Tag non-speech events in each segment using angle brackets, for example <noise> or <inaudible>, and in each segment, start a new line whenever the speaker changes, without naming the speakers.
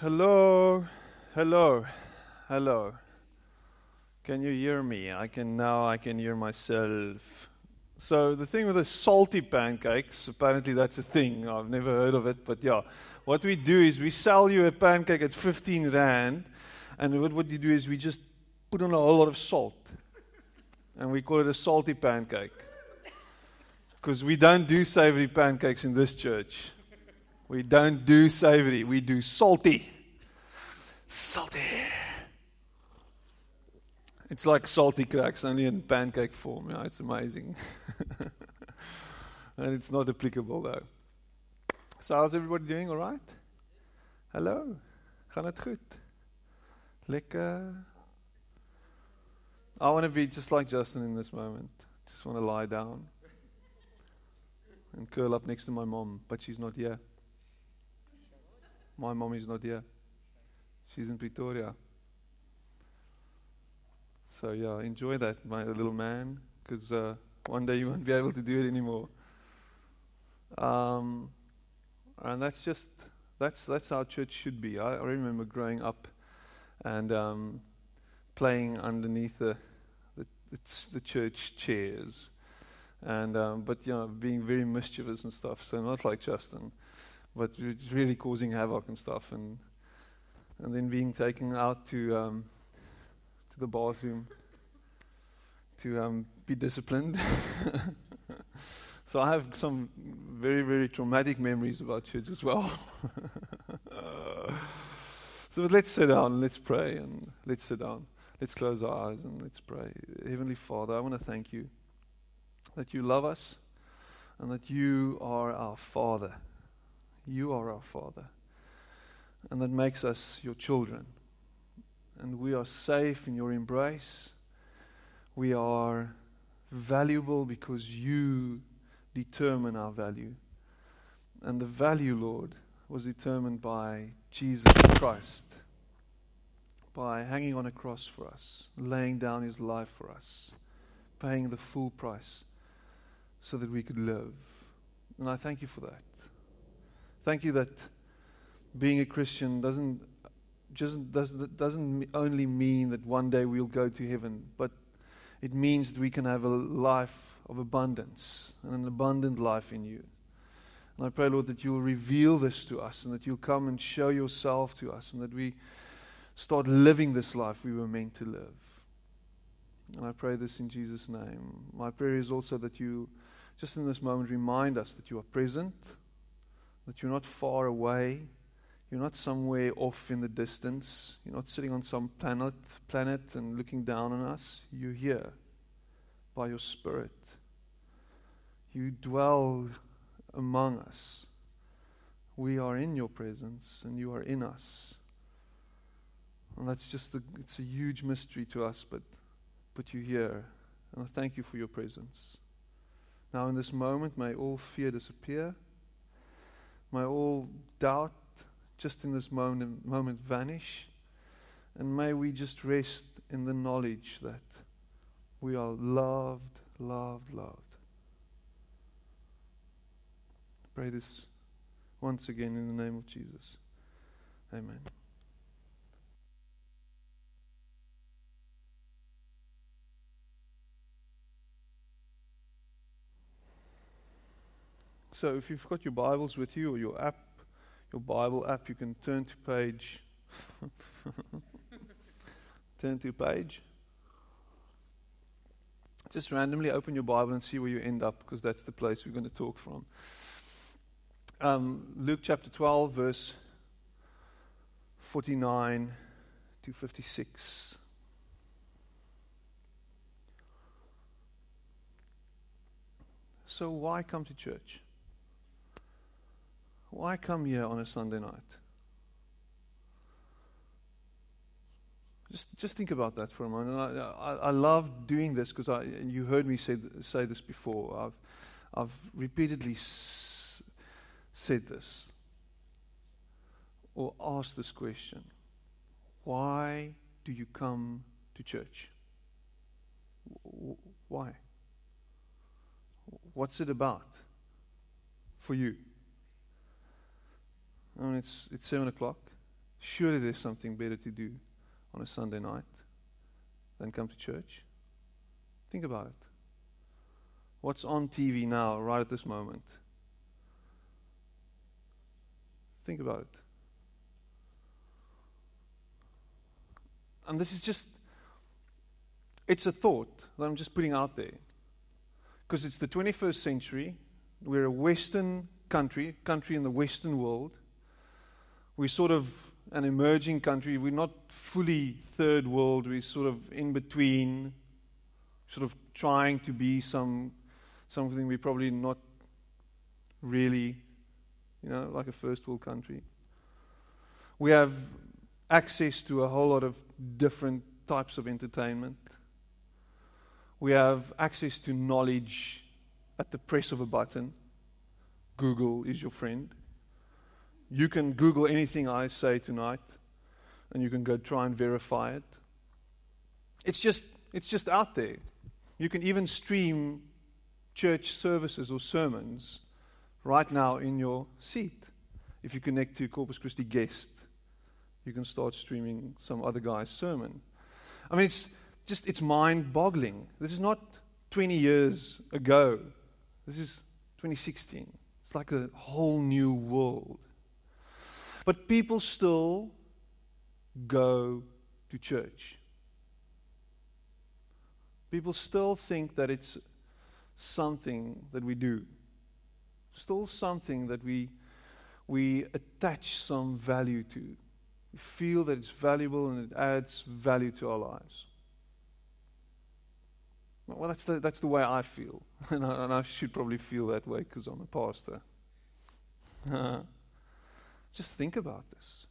Hello, hello, hello. Can you hear me? I can now. I can hear myself. So the thing with the salty pancakes, apparently that's a thing. I've never heard of it, but yeah. What we do is we sell you a pancake at 15 rand, and what, what you do is we just put on a whole lot of salt, and we call it a salty pancake. Because we don't do savory pancakes in this church. We don't do savory, we do salty. Salty. It's like Salticrax, only in pancake form. Yeah, it's amazing. <laughs> and it's not applicable though. So, how's everybody doing? All right? Hello? Gaan het goed? Lekker. I want to be just like Justin in this moment. Just want to lie down and curl up next to my mom, but she's not here. My mom is not here. She's in Pretoria. So, yeah, enjoy that, my little man, because uh, one day you won't be able to do it anymore. Um, and that's just, that's, that's how church should be. I, I remember growing up and um, playing underneath the, the, the church chairs. And, um, but, you know, being very mischievous and stuff. So, not like Justin, but it's really causing havoc and stuff. And, and then being taken out to, um, to the bathroom to um, be disciplined. <laughs> so I have some very, very traumatic memories about church as well. <laughs> so but let's sit down, let's pray, and let's sit down. Let's close our eyes and let's pray. Heavenly Father, I want to thank you that you love us and that you are our Father. You are our Father. And that makes us your children. And we are safe in your embrace. We are valuable because you determine our value. And the value, Lord, was determined by Jesus Christ, by hanging on a cross for us, laying down his life for us, paying the full price so that we could live. And I thank you for that. Thank you that being a Christian doesn't just doesn't, doesn't only mean that one day we'll go to heaven, but it means that we can have a life of abundance and an abundant life in you. And I pray, Lord, that you'll reveal this to us and that you'll come and show yourself to us and that we start living this life we were meant to live. And I pray this in Jesus' name. My prayer is also that you, just in this moment, remind us that you are present, that you're not far away, you're not somewhere off in the distance, you're not sitting on some planet, planet and looking down on us. You're here by your Spirit. You dwell among us. We are in your presence and you are in us. And that's just a, it's a huge mystery to us, but, but you're here. And I thank you for your presence. Now, in this moment, may all fear disappear. May all doubt just in this moment, moment vanish. And may we just rest in the knowledge that we are loved, loved, loved. Pray this once again in the name of Jesus. Amen. So, if you've got your Bibles with you or your app, your Bible app, you can turn to page. <laughs> turn to page. Just randomly open your Bible and see where you end up, because that's the place we're going to talk from. Um, Luke chapter 12, verse 49 to 56. So, why come to church? Why come here on a Sunday night? Just, just think about that for a moment. I, I, I love doing this because you heard me say, say this before. I've, I've repeatedly s- said this or asked this question Why do you come to church? W- why? What's it about for you? Oh, I mean, it's, it's 7 o'clock. Surely there's something better to do on a Sunday night than come to church? Think about it. What's on TV now, right at this moment? Think about it. And this is just, it's a thought that I'm just putting out there. Because it's the 21st century. We're a Western country, country in the Western world. We're sort of an emerging country. We're not fully third world. We're sort of in between, sort of trying to be some something we're probably not really, you know, like a first world country. We have access to a whole lot of different types of entertainment. We have access to knowledge at the press of a button. Google is your friend. You can Google anything I say tonight, and you can go try and verify it. It's just, it's just out there. You can even stream church services or sermons right now in your seat. If you connect to Corpus Christi guest, you can start streaming some other guy's sermon. I mean, it's just, it's mind boggling. This is not 20 years ago, this is 2016. It's like a whole new world. But people still go to church. People still think that it's something that we do, still something that we, we attach some value to. We feel that it's valuable and it adds value to our lives. Well, that's the, that's the way I feel. <laughs> and, I, and I should probably feel that way because I'm a pastor. <laughs> Just think about this.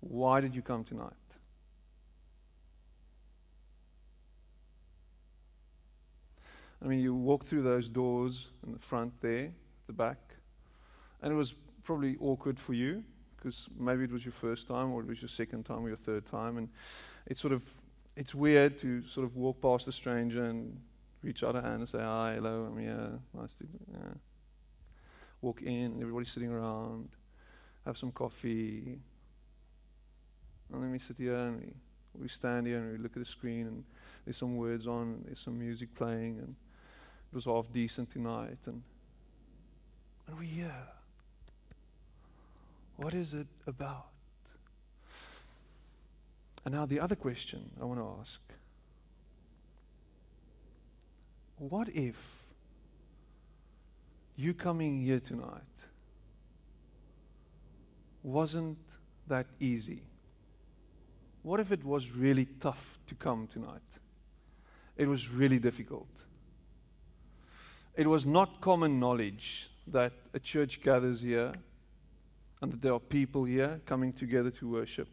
Why did you come tonight? I mean, you walk through those doors in the front there, the back, and it was probably awkward for you because maybe it was your first time or it was your second time or your third time, and it's sort of it's weird to sort of walk past a stranger and reach out a hand and say, "Hi, hello, I'm here, nice to." Yeah walk in, and everybody's sitting around, have some coffee. And then we sit here and we, we stand here and we look at the screen and there's some words on, and there's some music playing, and it was half decent tonight. And, and we're here. What is it about? And now the other question I want to ask what if you coming here tonight wasn't that easy? What if it was really tough to come tonight? It was really difficult. It was not common knowledge that a church gathers here and that there are people here coming together to worship.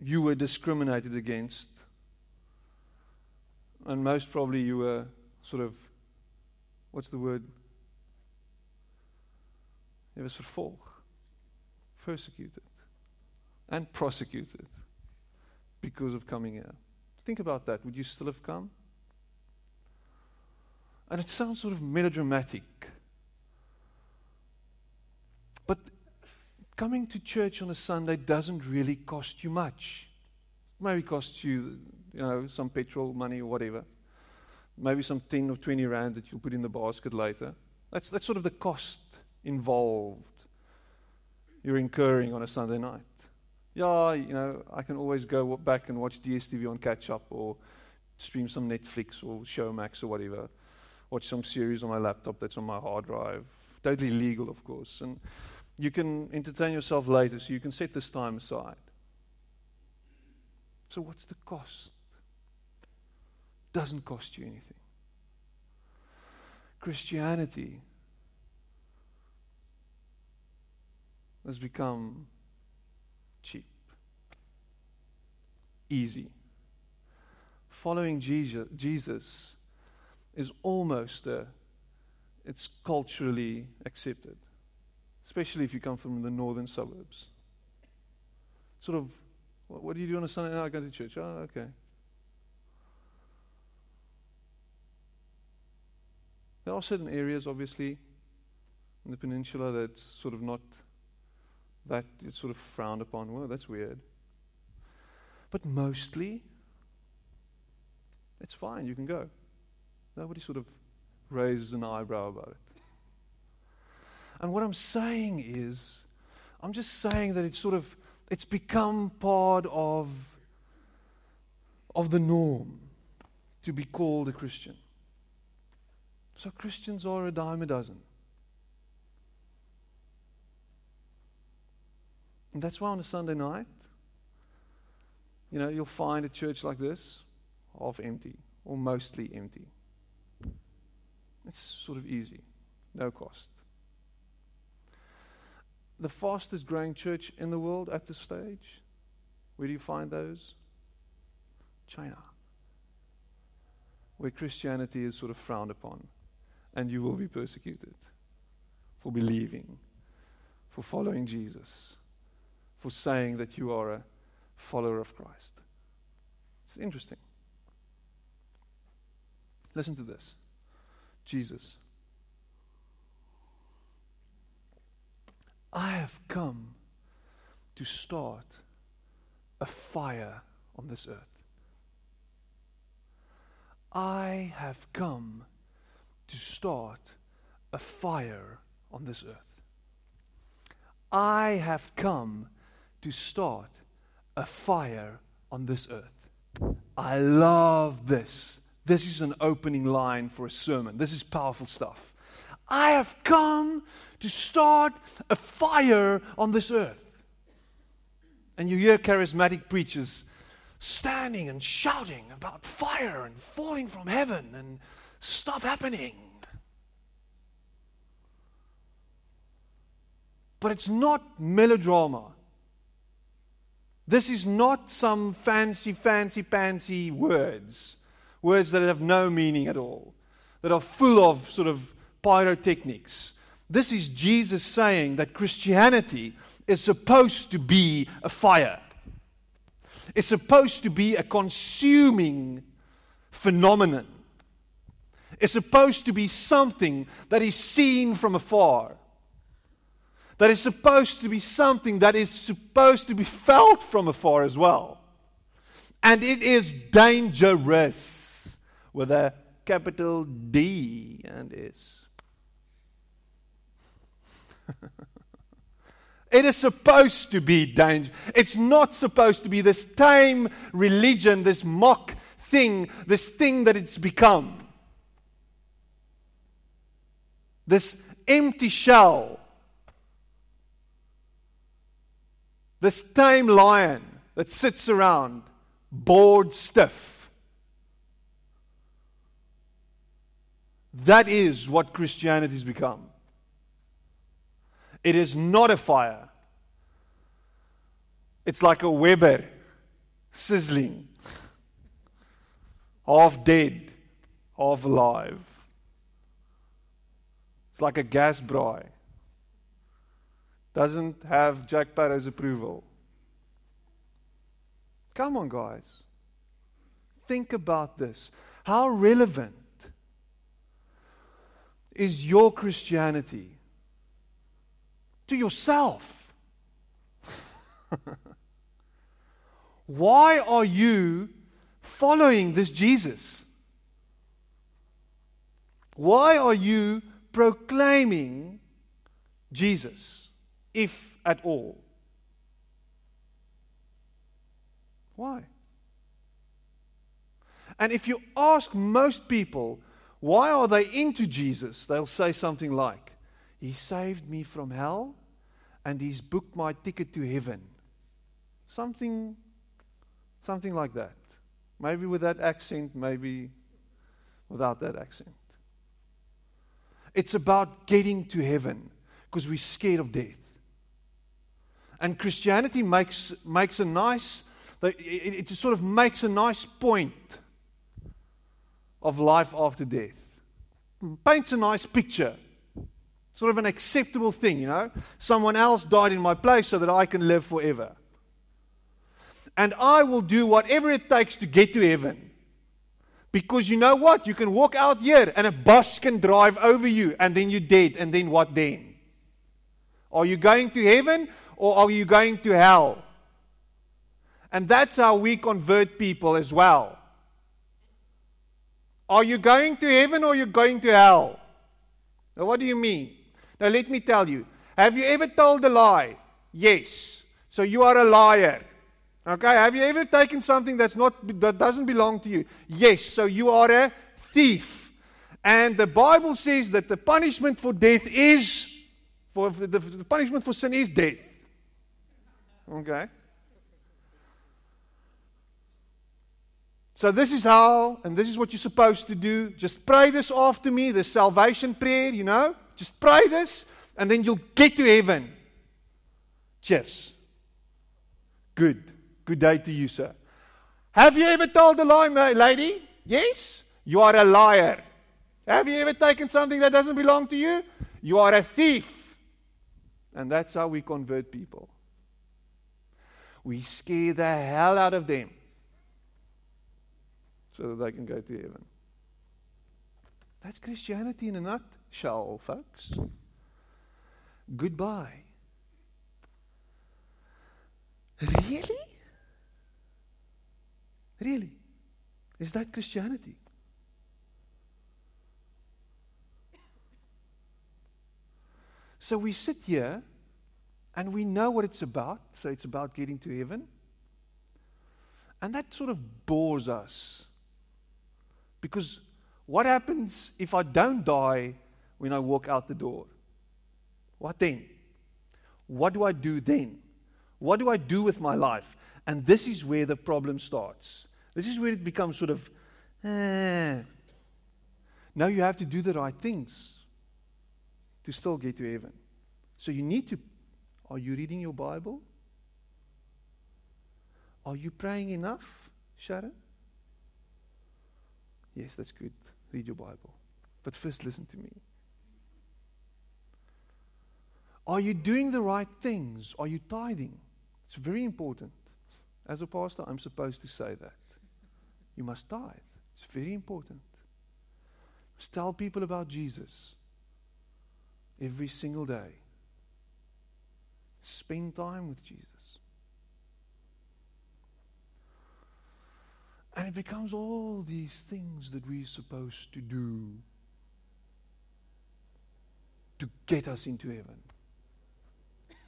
You were discriminated against, and most probably you were sort of what's the word? It was vervolg, persecuted, and prosecuted because of coming here. Think about that. Would you still have come? And it sounds sort of melodramatic. But coming to church on a Sunday doesn't really cost you much. Maybe costs you, you know, some petrol money or whatever maybe some 10 or 20 rand that you'll put in the basket later. That's, that's sort of the cost involved you're incurring on a Sunday night. Yeah, you know, I can always go back and watch DSTV on catch up or stream some Netflix or Showmax or whatever. Watch some series on my laptop that's on my hard drive. Totally legal, of course. And you can entertain yourself later, so you can set this time aside. So, what's the cost? Doesn't cost you anything. Christianity has become cheap, easy. Following Jesus is almost a, it's culturally accepted, especially if you come from the northern suburbs. Sort of, what, do you do on a Sunday? night? I go to church. Oh, okay. There are certain areas, obviously, in the peninsula that's sort of not that it's sort of frowned upon. Well, that's weird. But mostly, it's fine. You can go. Nobody sort of raises an eyebrow about it. And what I'm saying is, I'm just saying that it's sort of it's become part of of the norm to be called a Christian. So Christians are a dime a dozen. And that's why on a Sunday night, you know, you'll find a church like this half empty or mostly empty. It's sort of easy, no cost. The fastest growing church in the world at this stage, where do you find those? China, where Christianity is sort of frowned upon and you will be persecuted for believing, for following Jesus, for saying that you are a follower of Christ. It's interesting. Listen to this Jesus. I have come to start a fire on this earth. I have come to start a fire on this earth. I have come to start a fire on this earth. I love this. This is an opening line for a sermon. This is powerful stuff. I have come to start a fire on this earth. And you hear charismatic preachers standing and shouting about fire and falling from heaven and stuff happening. But it's not melodrama. This is not some fancy, fancy, fancy words, words that have no meaning at all, that are full of sort of pyrotechnics. This is Jesus saying that Christianity is supposed to be a fire. It's supposed to be a consuming phenomenon is supposed to be something that is seen from afar. That is supposed to be something that is supposed to be felt from afar as well. And it is dangerous with a capital D and is. <laughs> it is supposed to be danger. It's not supposed to be this tame religion, this mock thing, this thing that it's become. This empty shell, this tame lion that sits around, bored stiff. That is what Christianity has become. It is not a fire. It's like a Weber sizzling, half dead, half alive. It's like a gas braai. Doesn't have Jack Sparrow's approval. Come on, guys. Think about this. How relevant is your Christianity to yourself? <laughs> Why are you following this Jesus? Why are you proclaiming Jesus, if at all. Why? And if you ask most people, why are they into Jesus? They'll say something like, He saved me from hell and He's booked my ticket to heaven. Something, something like that. Maybe with that accent, maybe without that accent. It's about getting to heaven because we're scared of death. And Christianity makes, makes a nice, it, sort of makes a nice point of life after death. Paints a nice picture. Sort of an acceptable thing, you know. Someone else died in my place so that I can live forever. And I will do whatever it takes to get to heaven. Because you know what? You can walk out here and a bus can drive over you and then you're dead. And then what then? Are you going to heaven or are you going to hell? And that's how we convert people as well. Are you going to heaven or are you going to hell? Now, what do you mean? Now, let me tell you. Have you ever told a lie? Yes. So you are a liar. Okay, have you ever taken something that's not that doesn't belong to you? Yes, so you are a thief. And the Bible says that the punishment for death is for the, the punishment for sin is death. Okay? So this is how, and this is what you're supposed to do. Just pray this after me, the salvation prayer, you know. Just pray this, and then you'll get to heaven. Cheers. Good. Good day to you, sir. Have you ever told a lie, my lady? Yes? You are a liar. Have you ever taken something that doesn't belong to you? You are a thief. And that's how we convert people. We scare the hell out of them so that they can go to heaven. That's Christianity in a nutshell, folks. Goodbye. Really? Really? Is that Christianity? So we sit here and we know what it's about. So it's about getting to heaven. And that sort of bores us. Because what happens if I don't die when I walk out the door? What then? What do I do then? What do I do with my life? And this is where the problem starts. This is where it becomes sort of, eh. Now you have to do the right things to still get to heaven. So you need to. Are you reading your Bible? Are you praying enough, Sharon? Yes, that's good. Read your Bible. But first, listen to me. Are you doing the right things? Are you tithing? It's very important. As a pastor, I'm supposed to say that. You must tithe. It's very important. Just tell people about Jesus every single day. Spend time with Jesus. And it becomes all these things that we're supposed to do to get us into heaven.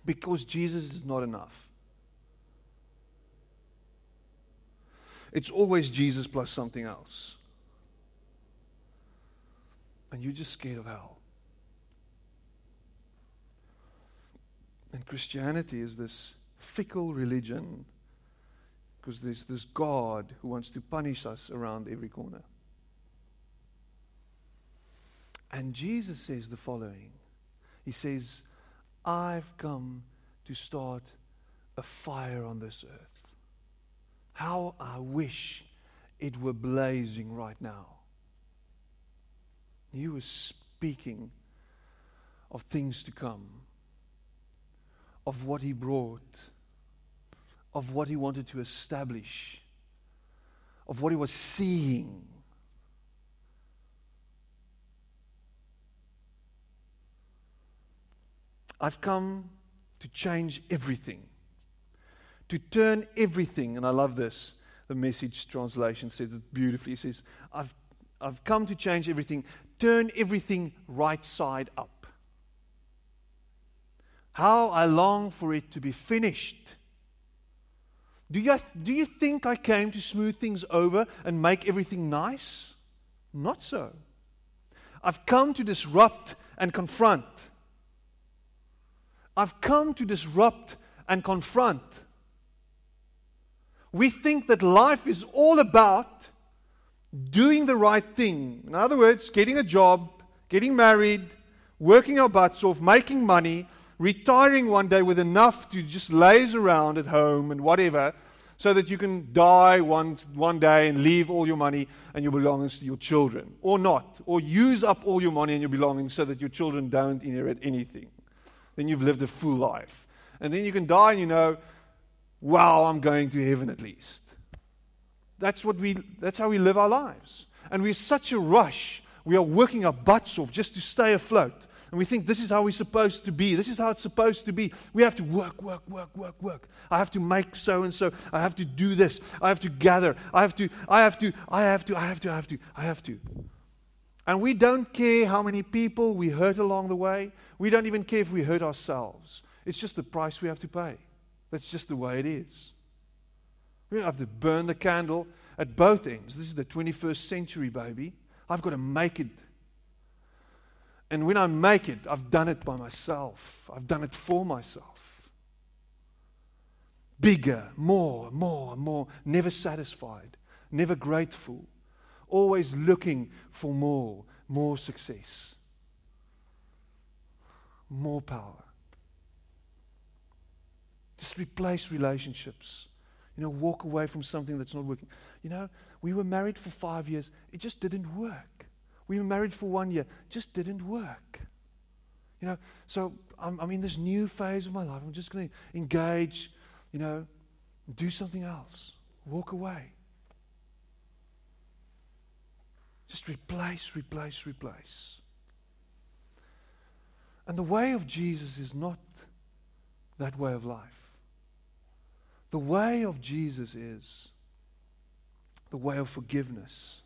Because Jesus is not enough. It's always Jesus plus something else. And you're just scared of hell. And Christianity is this fickle religion because there's this God who wants to punish us around every corner. And Jesus says the following He says, I've come to start a fire on this earth. How I wish it were blazing right now. He was speaking of things to come, of what he brought, of what he wanted to establish, of what he was seeing. I've come to change everything to turn everything, and I love this. The message translation says it beautifully. It says, I've, I've come to change everything, turn everything right side up. How I long for it to be finished. Do you, do you think I came to smooth things over and make everything nice? Not so. I've come to disrupt and confront. I've come to disrupt and confront we think that life is all about doing the right thing. In other words, getting a job, getting married, working our butts off, making money, retiring one day with enough to just laze around at home and whatever, so that you can die one, one day and leave all your money and your belongings to your children, or not, or use up all your money and your belongings so that your children don't inherit anything. Then you've lived a full life. And then you can die and you know, wow, I'm going to heaven at least. That's, what we, that's how we live our lives. And we're such a rush. We are working our butts off just to stay afloat. And we think this is how we're supposed to be. This is how it's supposed to be. We have to work, work, work, work, work. I have to make so and so. I have to do this. I have to gather. I have to, I have to, I have to, I have to, I have to, I have to. And we don't care how many people we hurt along the way. We don't even care if we hurt ourselves. It's just the price we have to pay. That's just the way it is. We have to burn the candle at both ends. This is the 21st century, baby. I've got to make it and when I make it, I've done it by myself, I've done it for myself. Bigger, more, more, more, never satisfied, never grateful, always looking for more, more success, more power. Just replace relationships. You know, walk away from something that's not working. You know, we were married for five years, it just didn't work. We were married for one year. Just didn't work. You know, so I'm, I'm in this new phase of my life. I'm just going to engage, you know, do something else, walk away. Just replace, replace, replace. And the way of Jesus is not that way of life. The way of Jesus is the way of forgiveness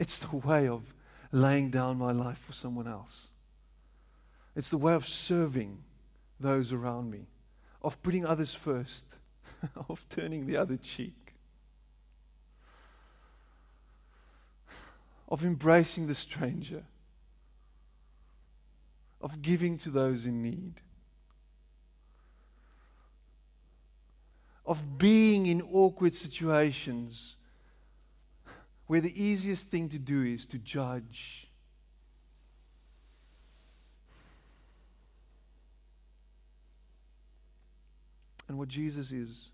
it's the way of laying down my life for someone else. It's the way of serving those around me, of putting others first, <laughs> of turning the other cheek, of embracing the stranger, of giving to those in need, of being in awkward situations where the easiest thing to do is to judge. And what Jesus is,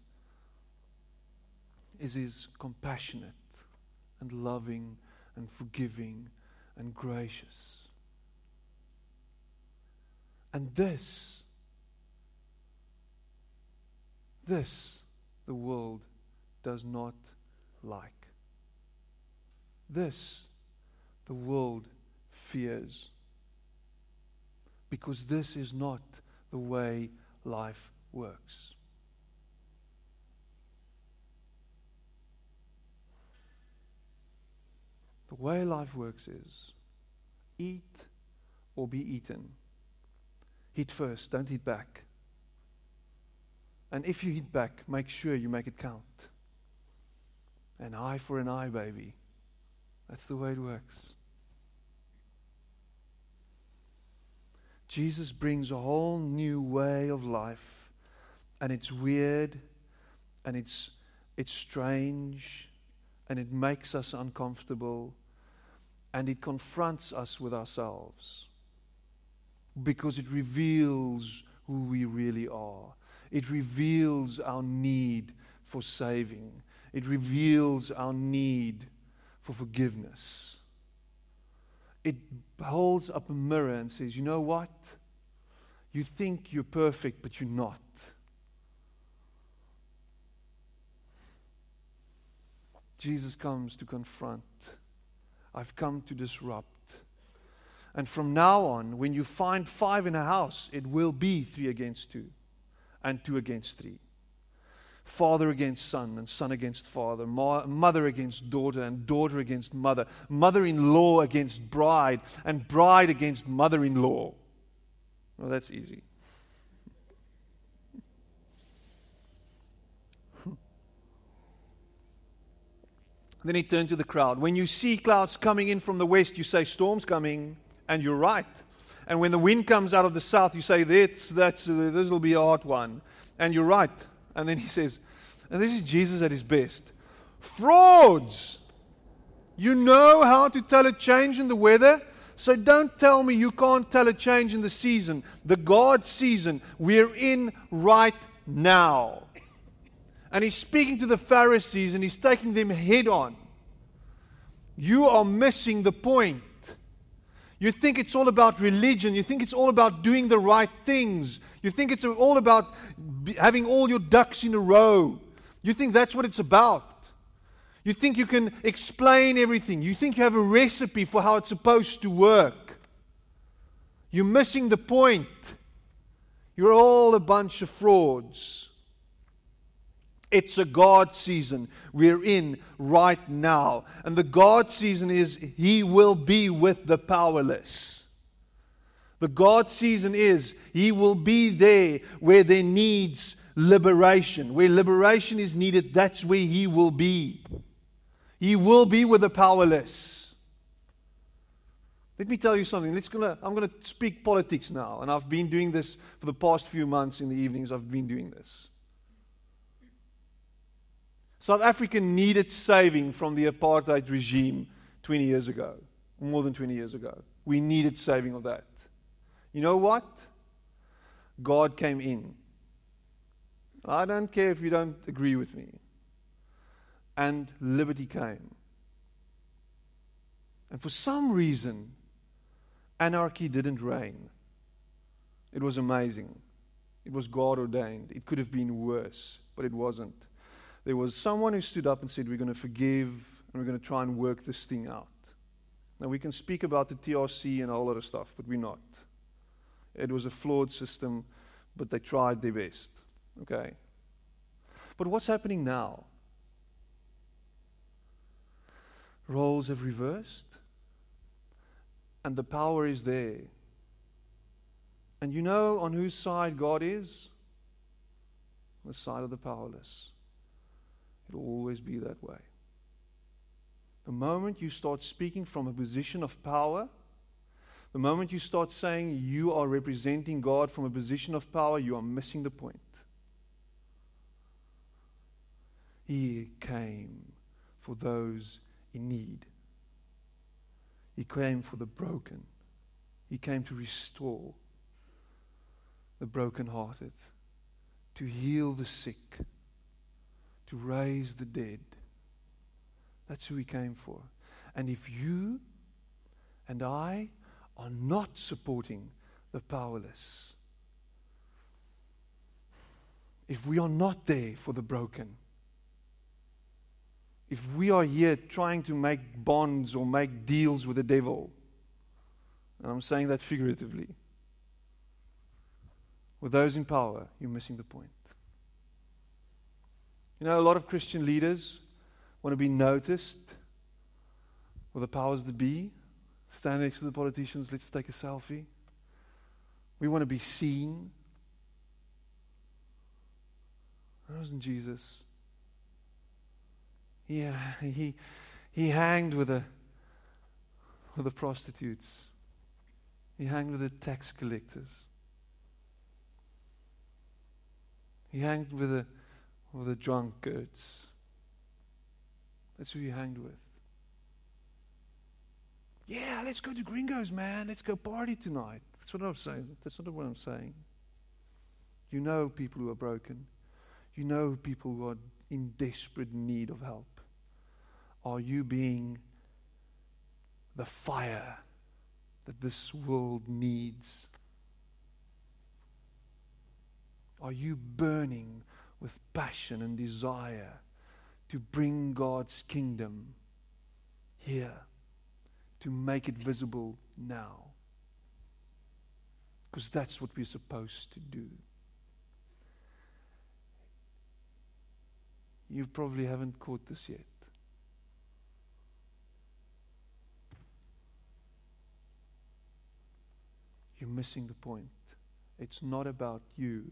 is He's compassionate and loving and forgiving and gracious. And this, this the world does not like. This the world fears. Because this is not the way life works. The way life works is eat or be eaten. Eat first, don't eat back. And if you hit back, make sure you make it count. An eye for an eye, baby. That's the way it works. Jesus brings a whole new way of life, and it's weird, and it's, it's strange, and it makes us uncomfortable, and it confronts us with ourselves because it reveals who we really are. It reveals our need for saving. It reveals our need for forgiveness. It holds up a mirror and says, You know what? You think you're perfect, but you're not. Jesus comes to confront. I've come to disrupt. And from now on, when you find five in a house, it will be three against two and two against three father against son, and son against father, mother against daughter, and daughter against mother, mother in law against bride, and bride against mother in law. Well, that's easy. <laughs> then he turned to the crowd. When you see clouds coming in from the west, you say, Storm's coming, and you're right. And when the wind comes out of the south, you say, that's, that's, uh, This will be a hard one. And you're right. And then he says, and this is Jesus at his best frauds. You know how to tell a change in the weather So don't tell me you can't tell a change in the season, the God season we're in right now. And he's speaking to the Pharisees and he's taking them head on. You are missing the point. You think it's all about religion. You think it's all about doing the right things. You think it's all about having all your ducks in a row. You think that's what it's about. You think you can explain everything. You think you have a recipe for how it's supposed to work. You're missing the point. You're all a bunch of frauds. It's a God season we're in right now. And the God season is He will be with the powerless. The God season is He will be there where there needs liberation. Where liberation is needed, that's where He will be. He will be with the powerless. Let me tell you something. Let's gonna, I'm going to speak politics now. And I've been doing this for the past few months in the evenings. I've been doing this. South Africa needed saving from the apartheid regime 20 years ago, more than 20 years ago. We needed saving of that. You know what? God came in. I don't care if you don't agree with me. And liberty came. And for some reason, anarchy didn't reign. It was amazing. It was God ordained. It could have been worse, but it wasn't there was someone who stood up and said, We're going to forgive and we're going to try and work this thing out. Now, we can speak about the TRC and all other stuff, but we're not. It was a flawed system, but they tried their best. Okay? But what's happening now? Roles have reversed, and the power is there. And you know on whose side God is? On the side of the powerless. It'll always be that way. The moment you start speaking from a position of power, the moment you start saying you are representing God from a position of power, you are missing the point. He came for those in need. He came for the broken. He came to restore the brokenhearted, to heal the sick to raise the dead. That's who he came for. And if you and I are not supporting the powerless, if we are not there for the broken, if we are here trying to make bonds or make deals with the devil, and I'm saying that figuratively, with those in power, you're missing the point. You know, a lot of Christian leaders want to be noticed with the powers that be. Stand next to the politicians, let's take a selfie. We want to be seen. That wasn't Jesus. Yeah, he, he hanged with the, with the prostitutes. He hanged with the tax collectors. He hanged with the or the drunkards. That's who you hanged with. Yeah, let's go to Gringos, man. Let's go party tonight. That's what I'm saying. That's not what I'm saying. You know people who are broken. You know people who are in desperate need of help. Are you being the fire that this world needs? Are you burning with passion and desire to bring God's kingdom here, to make it visible now. Because that's what we're supposed to do. You probably haven't caught this yet. You're missing the point. It's not about you.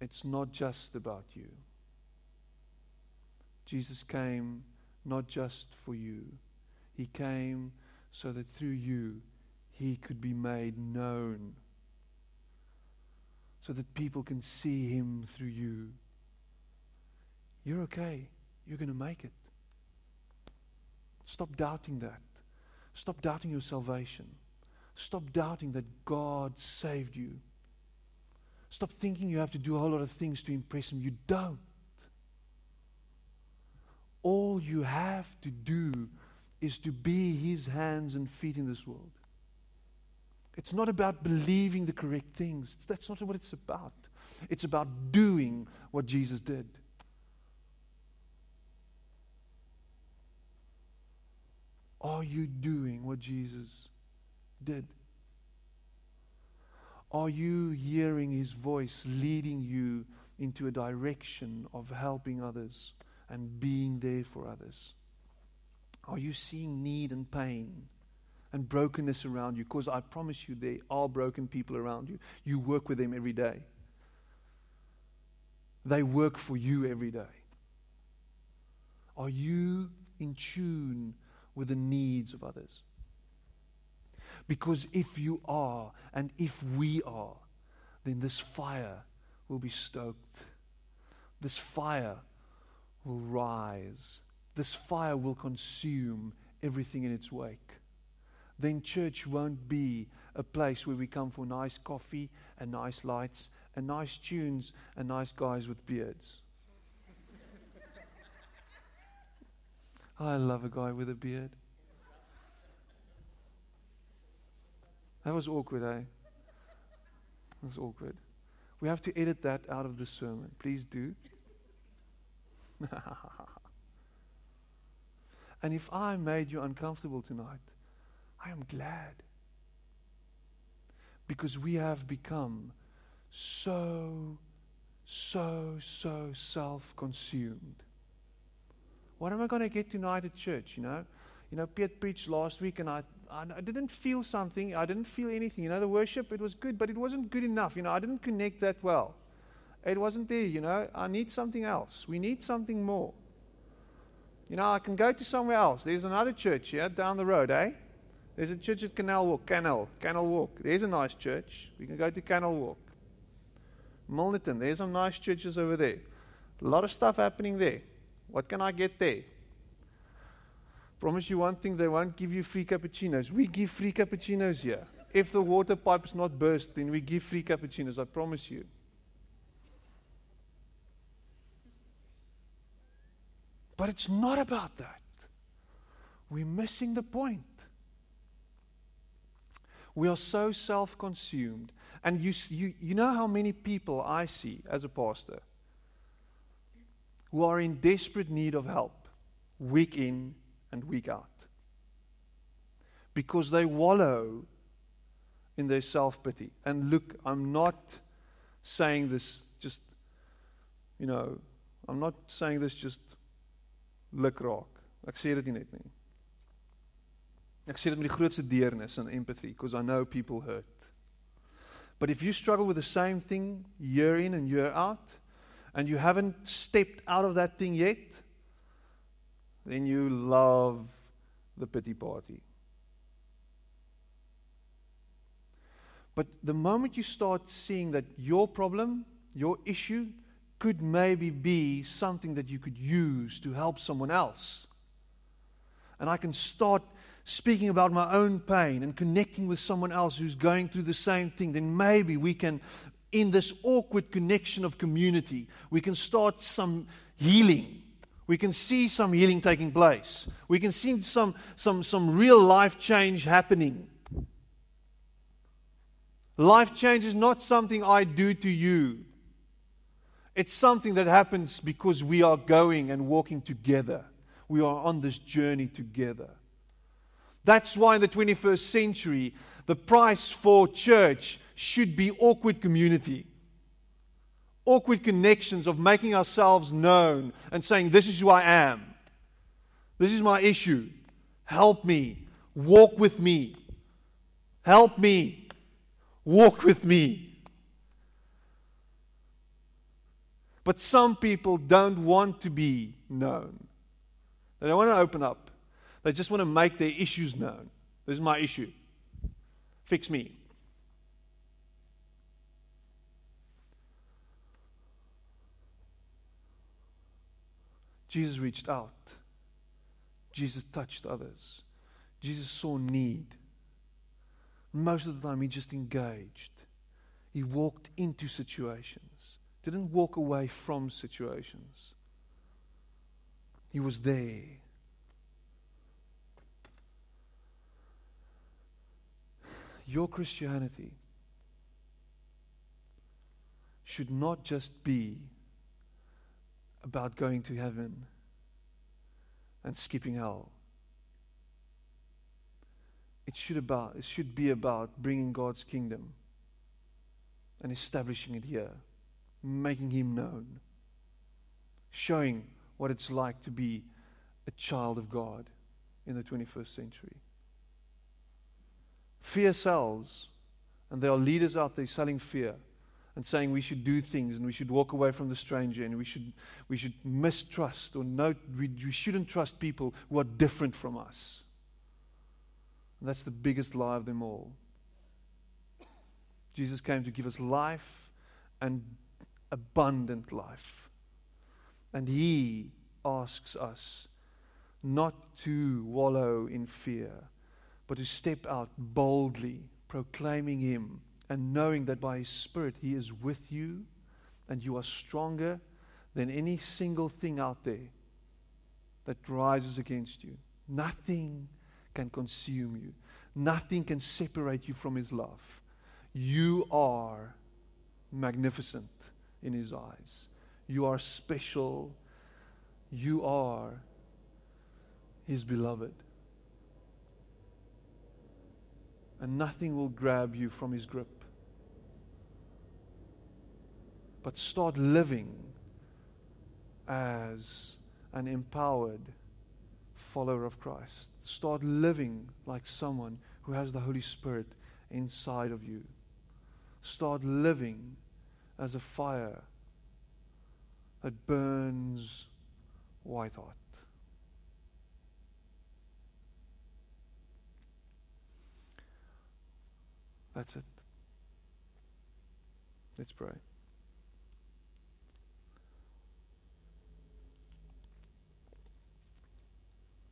It's not just about you. Jesus came not just for you, He came so that through you He could be made known, so that people can see Him through you. You're okay. You're going to make it. Stop doubting that. Stop doubting your salvation. Stop doubting that God saved you. Stop thinking you have to do a whole lot of things to impress Him. You don't. All you have to do is to be His hands and feet in this world. It's not about believing the correct things. That's not what it's about. It's about doing what Jesus did. Are you doing what Jesus did? Are you hearing his voice leading you into a direction of helping others and being there for others? Are you seeing need and pain and brokenness around you? Because I promise you, there are broken people around you. You work with them every day, they work for you every day. Are you in tune with the needs of others? Because if you are, and if we are, then this fire will be stoked. This fire will rise. This fire will consume everything in its wake. Then church won't be a place where we come for nice coffee and nice lights and nice tunes and nice guys with beards. I love a guy with a beard. That was awkward, eh? That was awkward. We have to edit that out of the sermon. Please do. <laughs> and if I made you uncomfortable tonight, I am glad. Because we have become so, so, so self consumed. What am I going to get tonight at church? You know, you know, Piet preached last week, and I I didn't feel something. I didn't feel anything. You know, the worship, it was good, but it wasn't good enough. You know, I didn't connect that well. It wasn't there, you know. I need something else. We need something more. You know, I can go to somewhere else. There's another church here down the road, eh? There's a church at Canal Walk. Canal. Canal Walk. There's a nice church. We can go to Canal Walk. Milnerton. There's some nice churches over there. A lot of stuff happening there. What can I get there? Promise you one thing, they won't give you free cappuccinos. We give free cappuccinos here. If the water pipe's not burst, then we give free cappuccinos, I promise you. But it's not about that. We're missing the point. We are so self consumed. And you, you, you know how many people I see as a pastor who are in desperate need of help, week in, and week out. Because they wallow in their self pity. And look, I'm not saying this just, you know, I'm not saying this just lik raak. Ek sê dit nie net nie. Ek sê dit met die grootste deernis en empathy because I know people hurt. But if you struggle with the same thing year in and year out and you haven't stepped out of that thing yet, then you love the pity party. But the moment you start seeing that your problem, your issue, could maybe be something that you could use to help someone else, and I can start speaking about my own pain and connecting with someone else who's going through the same thing, then maybe we can, in this awkward connection of community, we can start some healing we can see some healing taking place. We can see some, some, some real life change happening. Life change is not something I do to you. It's something that happens because we are going and walking together. We are on this journey together. That's why in the 21st century, the price for church should be awkward community awkward connections of making ourselves known and saying, This is who I am. This is my issue. Help me. Walk with me. Help me. Walk with me. But some people don't want to be known. They don't want to open up. They just want to make their issues known. This is my issue. Fix me. Jesus reached out. Jesus touched others. Jesus saw need. Most of the time, he just engaged. He walked into situations, didn't walk away from situations. He was there. Your Christianity should not just be about going to heaven and skipping hell. It should, about, it should be about bringing God's kingdom and establishing it here, making Him known, showing what it's like to be a child of God in the 21st century. Fear sells, and there are leaders out there selling fear and saying we should do things and we should walk away from the stranger and we should, we should mistrust or no, we, we shouldn't trust people who are different from us. And that's the biggest lie of them all. Jesus came to give us life and abundant life. And He asks us not to wallow in fear, but to step out boldly, proclaiming Him and knowing that by His Spirit He is with you and you are stronger than any single thing out there that rises against you. Nothing can consume you, nothing can separate you from His love. You are magnificent in His eyes, you are special, you are His beloved. And nothing will grab you from his grip but start living as an empowered follower of Christ. Start living like someone who has the Holy Spirit inside of you. Start living as a fire that burns white hot. That's it. Let's pray.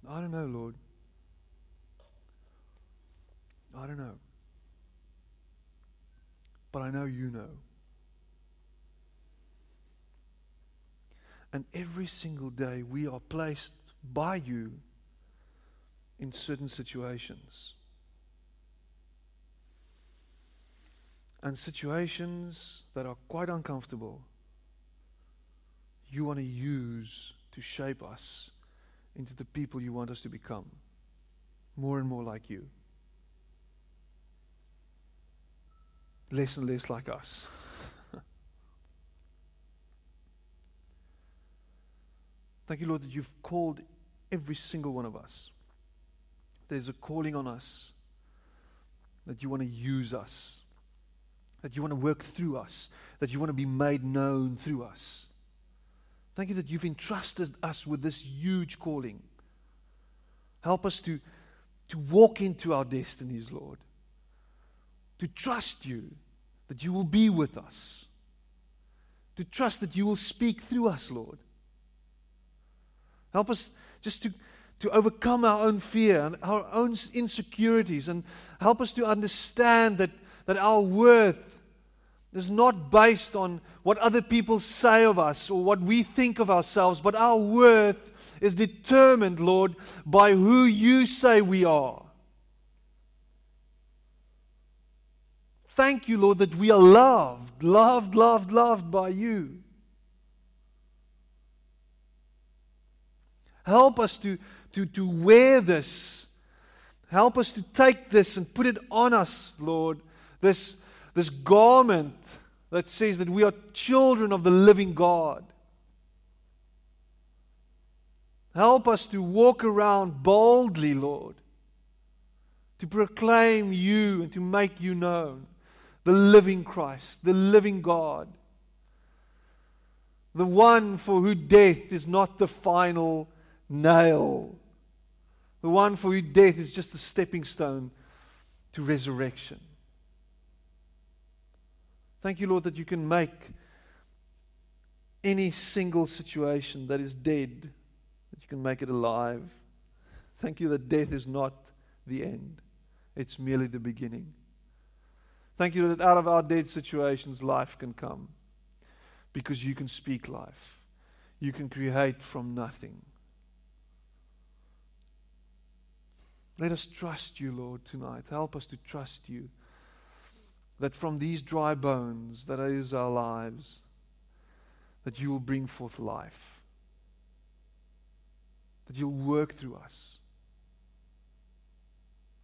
I don't know, Lord. I don't know. But I know you know. And every single day we are placed by you in certain situations. And situations that are quite uncomfortable, you want to use to shape us into the people you want us to become. More and more like you. Less and less like us. <laughs> Thank you, Lord, that you've called every single one of us. There's a calling on us that you want to use us, that you want to work through us, that you want to be made known through us. Thank you that you've entrusted us with this huge calling. Help us to, to walk into our destinies, Lord. To trust you that you will be with us. To trust that you will speak through us, Lord. Help us just to, to overcome our own fear and our own insecurities and help us to understand that, that our worth is not based on what other people say of us or what we think of ourselves, but our worth is determined, Lord, by who you say we are. Thank you, Lord, that we are loved, loved, loved, loved by you. Help us to, to, to wear this. Help us to take this and put it on us, Lord. This this garment that says that we are children of the living God. Help us to walk around boldly, Lord, to proclaim you and to make you known. The living Christ, the living God, the one for whom death is not the final nail, the one for whom death is just a stepping stone to resurrection. Thank you, Lord, that you can make any single situation that is dead, that you can make it alive. Thank you that death is not the end, it's merely the beginning. Thank you that out of our dead situations, life can come because you can speak life, you can create from nothing. Let us trust you, Lord, tonight. Help us to trust you that from these dry bones, that is our lives, that you will bring forth life, that you'll work through us.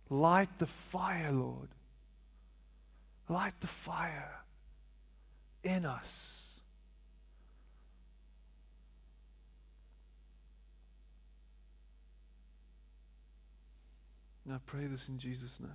Light the fire, Lord. Light the fire in us. And I pray this in Jesus' name.